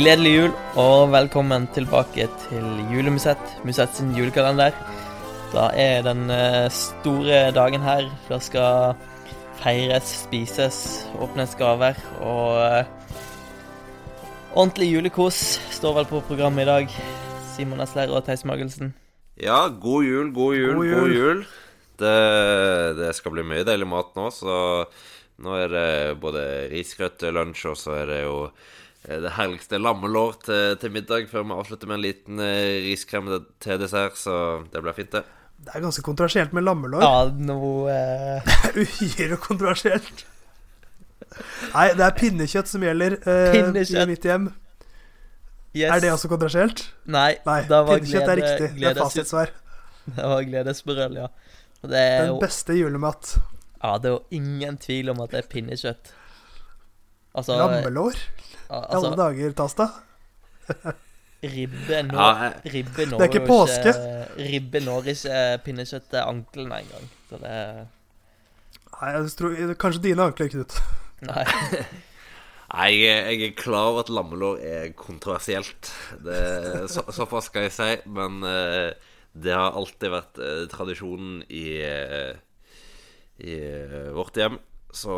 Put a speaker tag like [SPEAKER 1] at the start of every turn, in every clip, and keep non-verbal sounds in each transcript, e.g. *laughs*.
[SPEAKER 1] Gledelig jul og velkommen tilbake til Julemusett, Musett sin julekalender. Da er den eh, store dagen her. Det skal feires, spises, åpnes gaver og eh, ordentlig julekos står vel på programmet i dag. Simon Esler og Theis Magelsen.
[SPEAKER 2] Ja, god jul, god jul, god
[SPEAKER 3] God
[SPEAKER 2] jul.
[SPEAKER 3] jul.
[SPEAKER 2] Det, det skal bli mye deilig mat nå, så nå er det både risgrøt til lunsj, og så er det jo det herligste lammelår til, til middag før vi avslutter med en liten eh, riskrem til dessert, så det blir fint, det.
[SPEAKER 3] Det er ganske kontroversielt med lammelår.
[SPEAKER 1] Ja, nå eh, *laughs*
[SPEAKER 3] Uhyre kontroversielt. Nei, det er pinnekjøtt som gjelder eh,
[SPEAKER 1] Pinnekjøtt.
[SPEAKER 3] i mitt hjem.
[SPEAKER 1] yes.
[SPEAKER 3] Er det også kontroversielt?
[SPEAKER 1] Nei,
[SPEAKER 3] Nei,
[SPEAKER 1] da var
[SPEAKER 3] pinnekjøtt er
[SPEAKER 1] glede-
[SPEAKER 3] riktig. Det er fasitsvar.
[SPEAKER 1] Det var gledesbrøl, ja. Det er
[SPEAKER 3] Den
[SPEAKER 1] jo
[SPEAKER 3] beste julemat.
[SPEAKER 1] Ja, det er jo ingen tvil om at det er pinnekjøtt. Altså,
[SPEAKER 3] Lammelår?
[SPEAKER 1] Altså,
[SPEAKER 3] I alle
[SPEAKER 1] altså
[SPEAKER 3] dager, Tasta.
[SPEAKER 1] ribbe når,
[SPEAKER 2] Ja, jeg-
[SPEAKER 1] ribbe når
[SPEAKER 3] Det er ikke påske.
[SPEAKER 1] Ikke, Ribbe når ikke pinnekjøtt til ankelen engang. Så det
[SPEAKER 3] Nei, jeg tror, kanskje dine ankler, Knut.
[SPEAKER 1] Nei. *laughs*
[SPEAKER 2] Nei, jeg, er klar over at lammelår er kontroversielt. Det, så, såpass skal jeg si. Men eh, det har alltid vært eh, tradisjonen i, eh, i vårt hjem. Så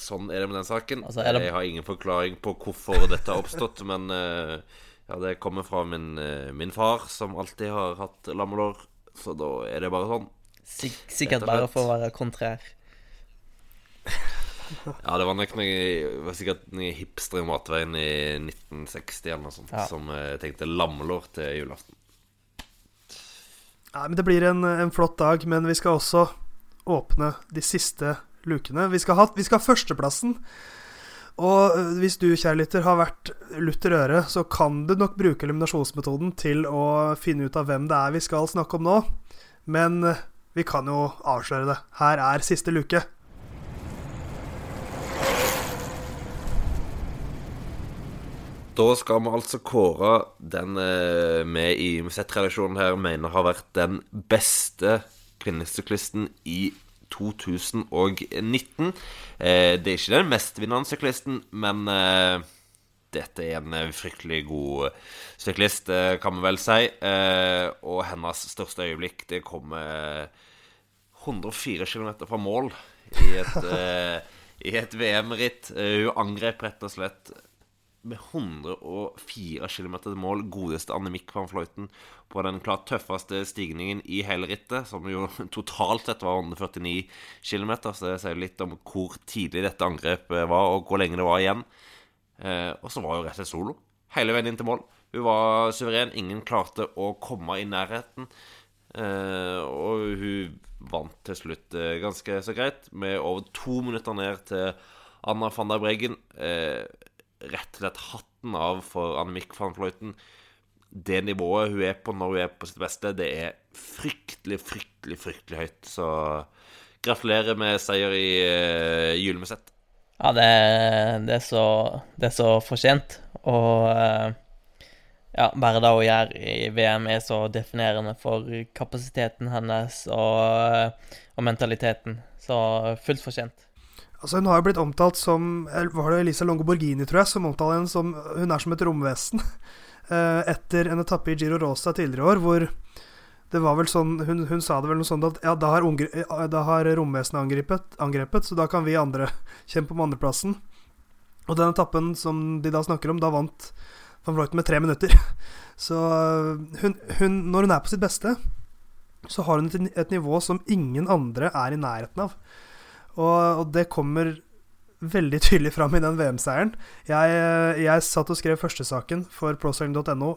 [SPEAKER 2] sånn er det med den saken.
[SPEAKER 1] Altså, det-
[SPEAKER 2] Jeg har ingen forklaring på hvorfor dette har oppstått, *laughs* men eh, ja, det kommer fra min, eh, min far, som alltid har hatt lammelår. Så da er det bare sånn.
[SPEAKER 1] Sik sikkert bare for å være kontrær. *laughs*
[SPEAKER 2] Ja, det var nok noe, var sikkert noe hipster i matveien i 1960 eller noe sånt,
[SPEAKER 1] Ja.
[SPEAKER 2] som eh, tenkte lammelår til julaften.
[SPEAKER 3] Nei, men Det blir en, en flott dag, men vi skal også åpne de siste lukene. Vi skal ha, vi skal ha førsteplassen. Og øh, hvis du, kjære lytter, har vært lutter øre, så kan du nok bruke eliminasjonsmetoden til å finne ut av hvem det er vi skal snakke om nå. Men øh, vi kan jo avsløre det. Her er siste luke.
[SPEAKER 2] Da skal vi altså kåre den eh, vi i Musett-redaksjonen her mener har vært den beste kvinnesyklisten i 2019. Eh, det er ikke den mestvinnende syklisten, men eh, dette er en eh, fryktelig god syklist, kan vi vel si. Eh, og hennes største øyeblikk, det kommer 104 km fra mål i et, *laughs* et VM-ritt. Hun angrep rett og slett med 104 km til mål godeste Annemiek van Fløyten, på den klart tøffeste stigningen i hele rittet, som jo *laughs* totalt sett var 149 km. Så det sier litt om hvor tidlig dette angrepet var, og hvor lenge det var igjen. Eh, og så var jo rett og slett solo. Hele veien inn til mål. Hun var suveren. Ingen klarte å komme i nærheten. Eh, og hun vant til slutt eh, ganske så greit, med over to minutter ned til Anna van der Breggen. Eh, rett og slett hatten av for Annemiek van Fløyten. Det nivået hun er på når hun er på sitt beste, det er fryktelig, fryktelig, fryktelig høyt. Så gratulerer med seier i uh, julemuseet.
[SPEAKER 1] Ja, det, det, er så, det er så fortjent. Og uh ja, bare det hun gjør i VM, er så definerende for kapasiteten hennes og, og mentaliteten. Så fullt fortjent.
[SPEAKER 3] Altså Hun har jo blitt omtalt som Var det Elisa Longo Borghini, tror jeg, som omtaler henne som Hun er som et romvesen. *laughs* Eh, Etter en etappe i Giro Rosa tidligere i år, hvor det var vel sånn Hun, hun sa det vel noe sånt at ja, da har, da har romvesenet angrepet, angrepet, så da kan vi andre *laughs* kjempe om andreplassen. Og den etappen som de da snakker om, da vant van Vloiten med tre minutter. *laughs* Så øh, hun, hun, når hun er på sitt beste, så har hun et, et nivå som ingen andre er i nærheten av. Og, og det kommer veldig tydelig fram i den VM-seieren. Jeg, jeg satt og skrev førstesaken for procycling.no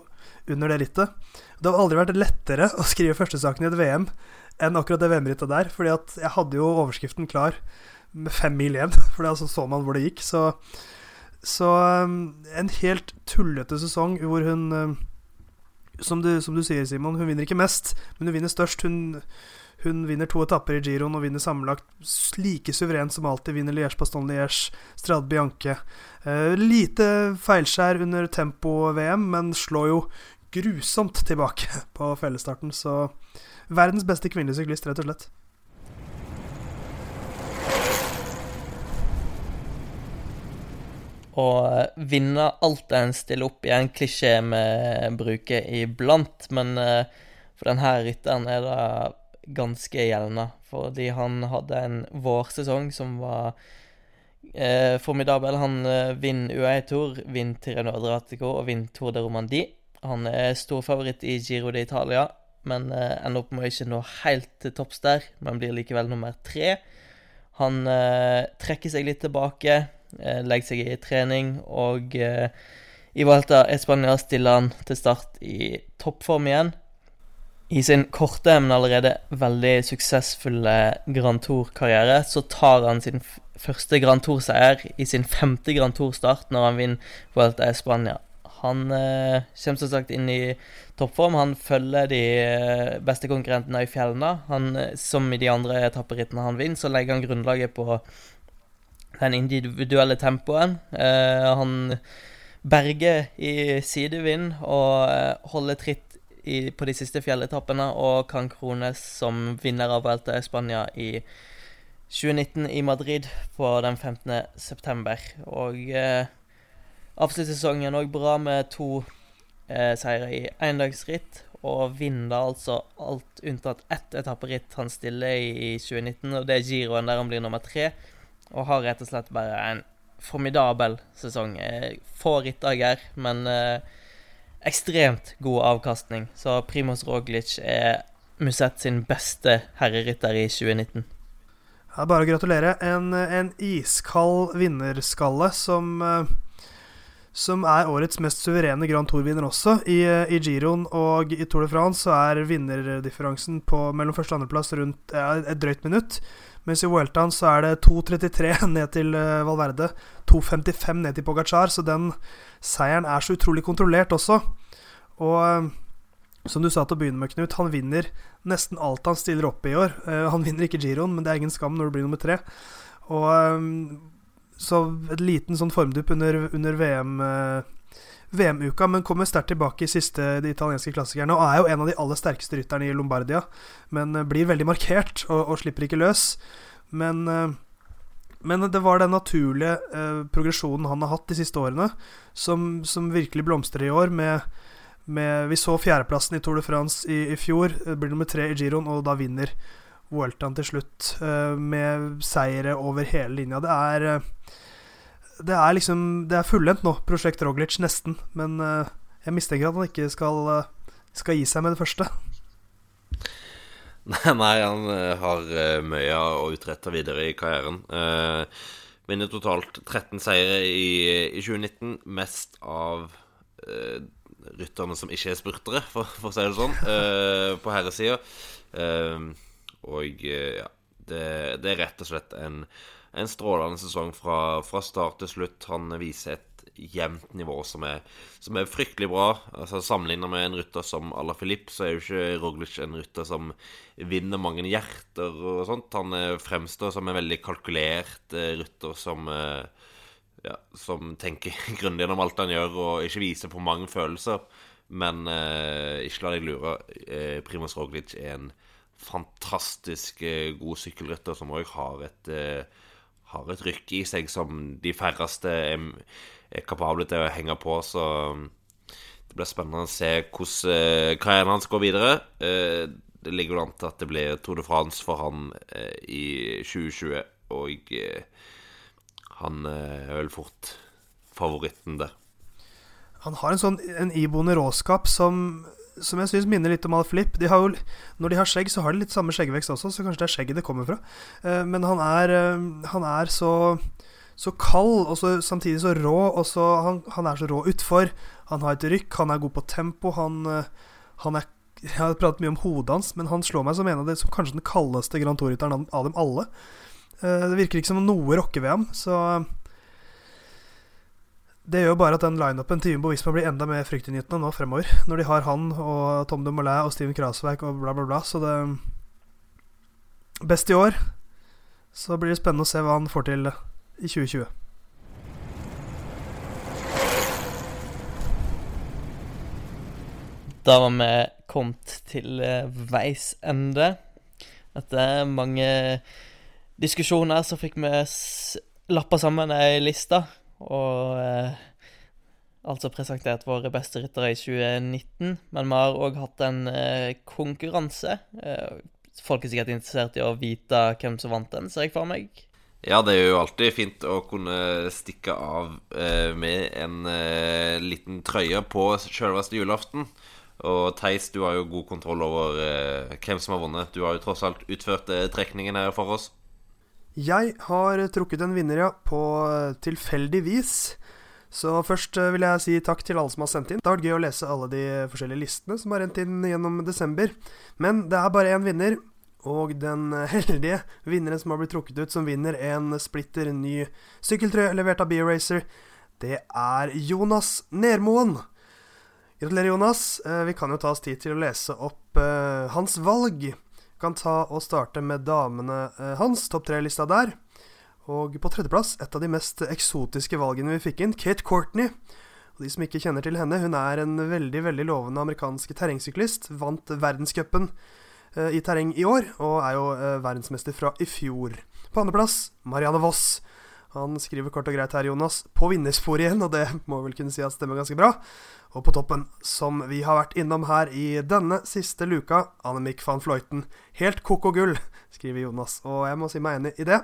[SPEAKER 3] under det rittet. Det har aldri vært lettere å skrive førstesaken i et VM enn akkurat det VM-rittet der. Fordi at jeg hadde jo overskriften klar med fem mil igjen, *laughs* for da så, så man hvor det gikk. Så, så um, en helt tullete sesong hvor hun um, som du, som du sier, Simon, hun vinner ikke mest, men hun vinner størst. Hun, hun vinner to etapper i giroen og vinner sammenlagt like suverent som alltid. Vinner Liège-Baston-Liège, Strade Bianche. Eh, lite feilskjær under tempo-VM, men slår jo grusomt tilbake *laughs* på fellesstarten. Så verdens beste kvinnelige syklist, rett og slett.
[SPEAKER 1] å vinne alt en stiller opp i, en klisjé vi bruker iblant. Men uh, for denne rytteren er det ganske gjeldende. Fordi han hadde en vårsesong som var eh, formidabel. Han eh, vinner UAE Tour, vinner Tireno Adriatico og vinner Tour de Romandie. Han er storfavoritt i Giro d'Italia, men ender opp med å ikke nå helt til topps der, men blir likevel nummer tre. Han trekker seg litt tilbake Eh, legger seg i trening, og eh, i Valta Spania stiller han til start i toppform igjen. I sin korte, men allerede veldig suksessfulle Grand Tour-karriere så tar han sin første Grand Tour-seier i sin femte Grand Tour-start når han vinner Vuelta Spania. Han eh, kommer som sagt inn i toppform. Han følger de eh, beste konkurrentene i fjellene. Han, som i de andre etapperittene han vinner, så legger han grunnlaget på den individuelle tempoen. Eh, han berger i sidevind og eh, holder tritt i, på de siste fjelletappene og kan krones som vinner av Vuelta Spania i 2019 i Madrid på den 15. september. Og eh, avslutter sesongen òg bra med to eh, seire i endagsritt. Og vinner altså alt unntatt ett etapperitt han stiller i, i 2019, og det er giroen der han blir nummer tre. Og har rett og slett bare en formidabel sesong. Eh, få rittdager, men eh, ekstremt god avkastning. Så Primoz Roglic er Musett sin beste herrerytter i 2019.
[SPEAKER 3] Ja, bare å gratulere. En, en iskald vinnerskalle som eh, som er årets mest suverene Grand Tour-vinner også. I, I, Giroen og i Tour de France så er vinnerdifferansen på mellom første og andreplass rundt ja, et drøyt minutt. Mens i Vueltaen så er det 2.33 *laughs* ned til uh, Valverde, 2.55 ned til Pogacar, så den seieren er så utrolig kontrollert også. Og uh, som du sa til å begynne med, Knut, han vinner nesten alt han stiller opp i år. Uh, han vinner ikke giroen, men det er ingen skam når du blir nummer tre. Og så et liten sånn formdupp under, under VM VM-uka, men kommer sterkt tilbake i siste de italienske klassikerne. Og er jo en av de aller sterkeste rytterne i Lombardia, men eh, blir veldig markert og, og slipper ikke løs. Men, eh, men, det var den naturlige eh, progresjonen han har hatt de siste årene, som, som virkelig blomstrer i år. med, med Vi så fjerdeplassen i Tour de France i, i fjor, blir nummer tre i giroen, og da vinner Vueltaen til slutt med seire over hele linja. Det er det er liksom Det er fullendt nå, Prosjekt Roglic, nesten. Men uh, jeg mistenker at han ikke skal, uh, skal, gi seg med det første. *laughs*
[SPEAKER 2] Nei, han uh, har mye å utrette videre i karrieren. vinner totalt 13 seire i, i 2019, mest av rytterne som ikke er spurtere, for, for å si det sånn, på herresida. Og ja, det, det er rett og slett en en strålende sesong fra, fra start til slutt. Han viser et jevnt nivå som er, som er fryktelig bra. Altså Sammenlignet med en rytter som Ala Filip, så er jo ikke Roglic en rytter som vinner mange hjerter og sånt. Han eh, fremstår som en veldig kalkulert eh, rytter som eh, ja, som tenker *laughs* grundig gjennom alt han gjør, og ikke viser for mange følelser. Men eh, ikke la deg lure. Eh, Primoz Roglic er en fantastisk eh, god sykkelrytter som òg har eh, har et rykk i seg som de færreste er, er kapable til å henge på. Så um, det blir spennende å se hvordan uh, karrieren hans går videre. Uh, det ligger an til at det blir Tour de France for han i 2020, og han er vel fort favoritten der.
[SPEAKER 3] Han har en sånn en iboende råskap som som jeg syns minner litt om Alflip. De jo, når de har skjegg, så har de litt samme skjeggvekst også, så kanskje det er skjegget det kommer fra. Uh, men han er, uh, han er så, så kald, og så, samtidig så rå. Og så, han, han, er så rå utfor. Han har et rykk, han er god på tempo. Han, uh, han er Jeg har pratet mye om hodet hans, men han slår meg som en av de som kanskje den kaldeste Grand Tour-rytteren av dem alle. det virker ikke som noe rocker ved ham, så det gjør bare at den lineupen til Jumbo Visma blir enda mer fryktinngytende nå fremover. Når de har han og Tom de Molay og Steven Krasverk og bla, bla, bla. Så det Best i år. Så blir det spennende å se hva han får til i 2020.
[SPEAKER 1] Da var vi kommet til eh, veis ende. Etter mange diskusjoner så fikk vi lappa sammen ei liste og eh, altså presentert våre beste ryttere i 2019. Men vi har òg hatt en eh, konkurranse. Eh, folk er sikkert interessert i å vite hvem som vant den, ser jeg for meg.
[SPEAKER 2] Ja, det er jo alltid fint å kunne stikke av eh, med en eh, liten trøye på selveste julaften. Og Theis, du har jo god kontroll over hvem som har vunnet. Du har jo tross alt utført trekningen her for oss.
[SPEAKER 3] Jeg har trukket en vinner, ja, på eh, tilfeldig vis. Så først eh, vil jeg si takk til alle som har sendt inn. Det har vært gøy å lese alle de forskjellige listene som har rent inn gjennom desember. Men det er bare én vinner, og den *laughs* heldige vinneren som har blitt trukket ut, som vinner en splitter ny sykkeltrøye levert av B-Racer, det er Jonas Nermoen. Gratulerer, Jonas. Eh, vi kan jo ta oss tid til å lese opp hans valg. Kan ta og starte med damene uh, hans, topp tre-lista der. Og på tredjeplass, et av de mest eksotiske valgene vi fikk inn, Kate Courtney. Og de som ikke kjenner til henne, hun er en veldig veldig lovende amerikansk terrengsyklist. Vant verdenscupen uh, i terreng i år, og er jo verdensmester fra i fjor. På andreplass, Marianne Voss. Han skriver kort og greit her, Jonas, på vinnersporet igjen, og det må vel kunne si at stemmer ganske bra. Og på toppen, som vi har vært innom her i denne siste luka, Annemik van Fløyten. Helt koko gull, skriver Jonas, og jeg må si meg enig i det.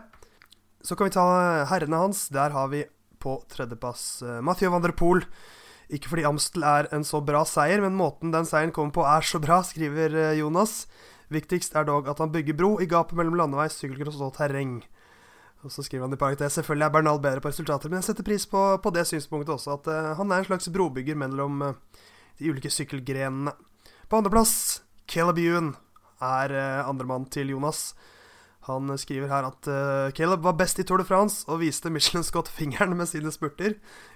[SPEAKER 3] Så kan vi ta herrene hans. Der har vi på tredjeplass uh, Mathieu van der Poel. Ikke fordi Amstel er en så bra seier, men måten den seieren kommer på er så bra, skriver uh, Jonas. Viktigst er dog at han bygger bro i gapet mellom landevei, sykkelcross og terreng. Og så skriver han i parentes selvfølgelig er Bernal bedre på resultater, men jeg setter pris på, på det synspunktet også, at uh, han er en slags brobygger mellom uh, de ulike sykkelgrenene. På andreplass, Caleb Ewan er uh, andremann til Jonas. Han skriver her at Caleb var best i Tour de France og viste Michelin Scott fingeren med sine spurter,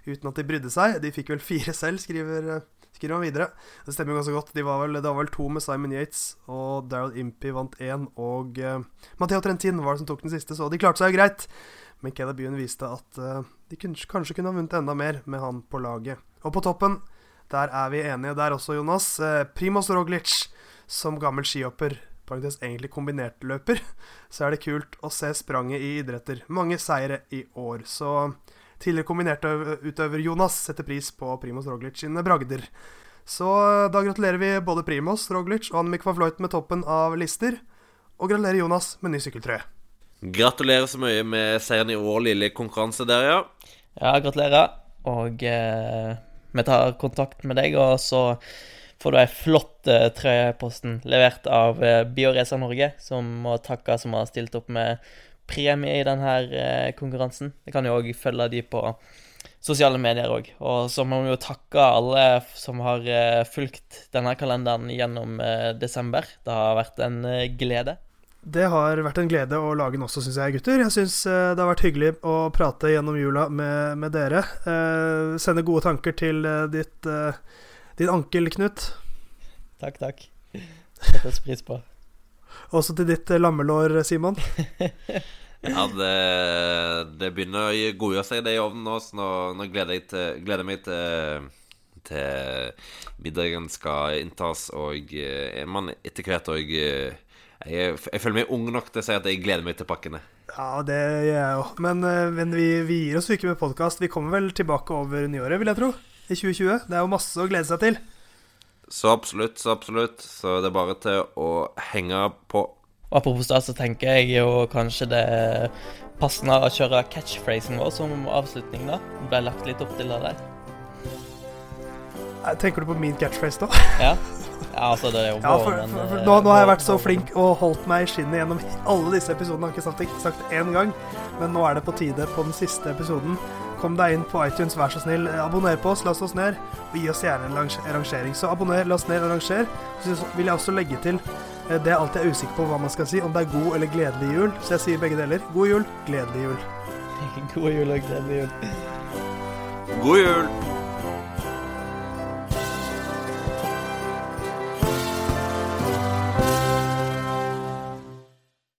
[SPEAKER 3] uten at de brydde seg. De fikk vel fire selv, skriver uh, skriver han videre. Det stemmer ganske godt. De var vel, det var vel to med Simon Yates, og Daryl Impey vant én. Og uh, Matteo Trentin var det som tok den siste, så de klarte seg jo greit. Men Caleb Byen viste at uh, de kunne, kanskje kunne ha vunnet enda mer med han på laget. Og på toppen, der er vi enige der også, Jonas. Uh, Primoz Roglic som gammel skihopper. Parentes egentlig kombinertløper, *laughs* så er det kult å se spranget i idretter. Mange seire i år. Så Tidligere kombinertutøver Jonas setter pris på Primos Roglic sine bragder. Så eh, da gratulerer vi både Primos Roglic og Annemik van Vleuten med toppen av lister. Og gratulerer Jonas med ny sykkeltrøye.
[SPEAKER 2] Gratulerer så mye med seieren i år, lille konkurranse der, ja.
[SPEAKER 1] Ja, gratulerer. Og eh, vi tar kontakt med deg, og så får du ei flott eh, trøye i posten levert av eh, BioResa Norge, som må takke som har stilt opp med premie i denne eh, konkurransen. Det kan jo òg følge de på sosiale medier òg. Og så må vi jo takke alle som har eh, fulgt denne kalenderen gjennom eh, desember. Det har vært en glede.
[SPEAKER 3] Det har vært en glede å lage den også, syns jeg, gutter. Jeg syns det har vært hyggelig å prate gjennom jula med, med dere. Eh, sende gode tanker til ditt, din ankel, Knut.
[SPEAKER 1] Takk, takk. Settes pris på.
[SPEAKER 3] Også til ditt lammelår, Simon. *laughs*
[SPEAKER 2] Ja, det, det begynner å godgjøre seg, det i ovnen nå. Så nå, nå gleder, jeg til, gleder meg til, til middagen skal inntas, og er eh, man etter hvert òg eh, jeg, jeg, føler meg ung nok til å si at jeg gleder meg til pakkene.
[SPEAKER 3] Ja, det gjør jeg òg. Men, eh, men, vi, vi gir oss ikke med podkast. Vi kommer vel tilbake over nyåret, vil jeg tro. I 2020. Det er jo masse å glede seg til.
[SPEAKER 2] Så absolutt, så absolutt. Så det er bare til å henge på.
[SPEAKER 1] Apropos det, så tenker jeg jo kanskje det passende å kjøre catchphrasen vår som avslutning, da. Det ble lagt litt opp til det der.
[SPEAKER 3] Tenker du på min catchphrase da? *laughs*
[SPEAKER 1] Ja. Ja, altså det er jo
[SPEAKER 3] ja, for, for, for, for, nå, nå, har jeg vært så flink og holdt meg i skinnet gjennom alle disse episodene. Jeg har ikke sagt, sagt én gang, men nå er det på tide på den siste episoden. Kom deg inn på iTunes, vær så snill. Abonner på oss, last oss ned, og gi oss gjerne en rangering. Så abonner, last ned og ranger. Så vil jeg også legge til Eh, det er alltid jeg er usikker på hva man skal si, om det er god eller gledelig jul. Så jeg sier begge deler. God jul, gledelig jul. *laughs*
[SPEAKER 1] god jul og gledelig jul.
[SPEAKER 2] God jul.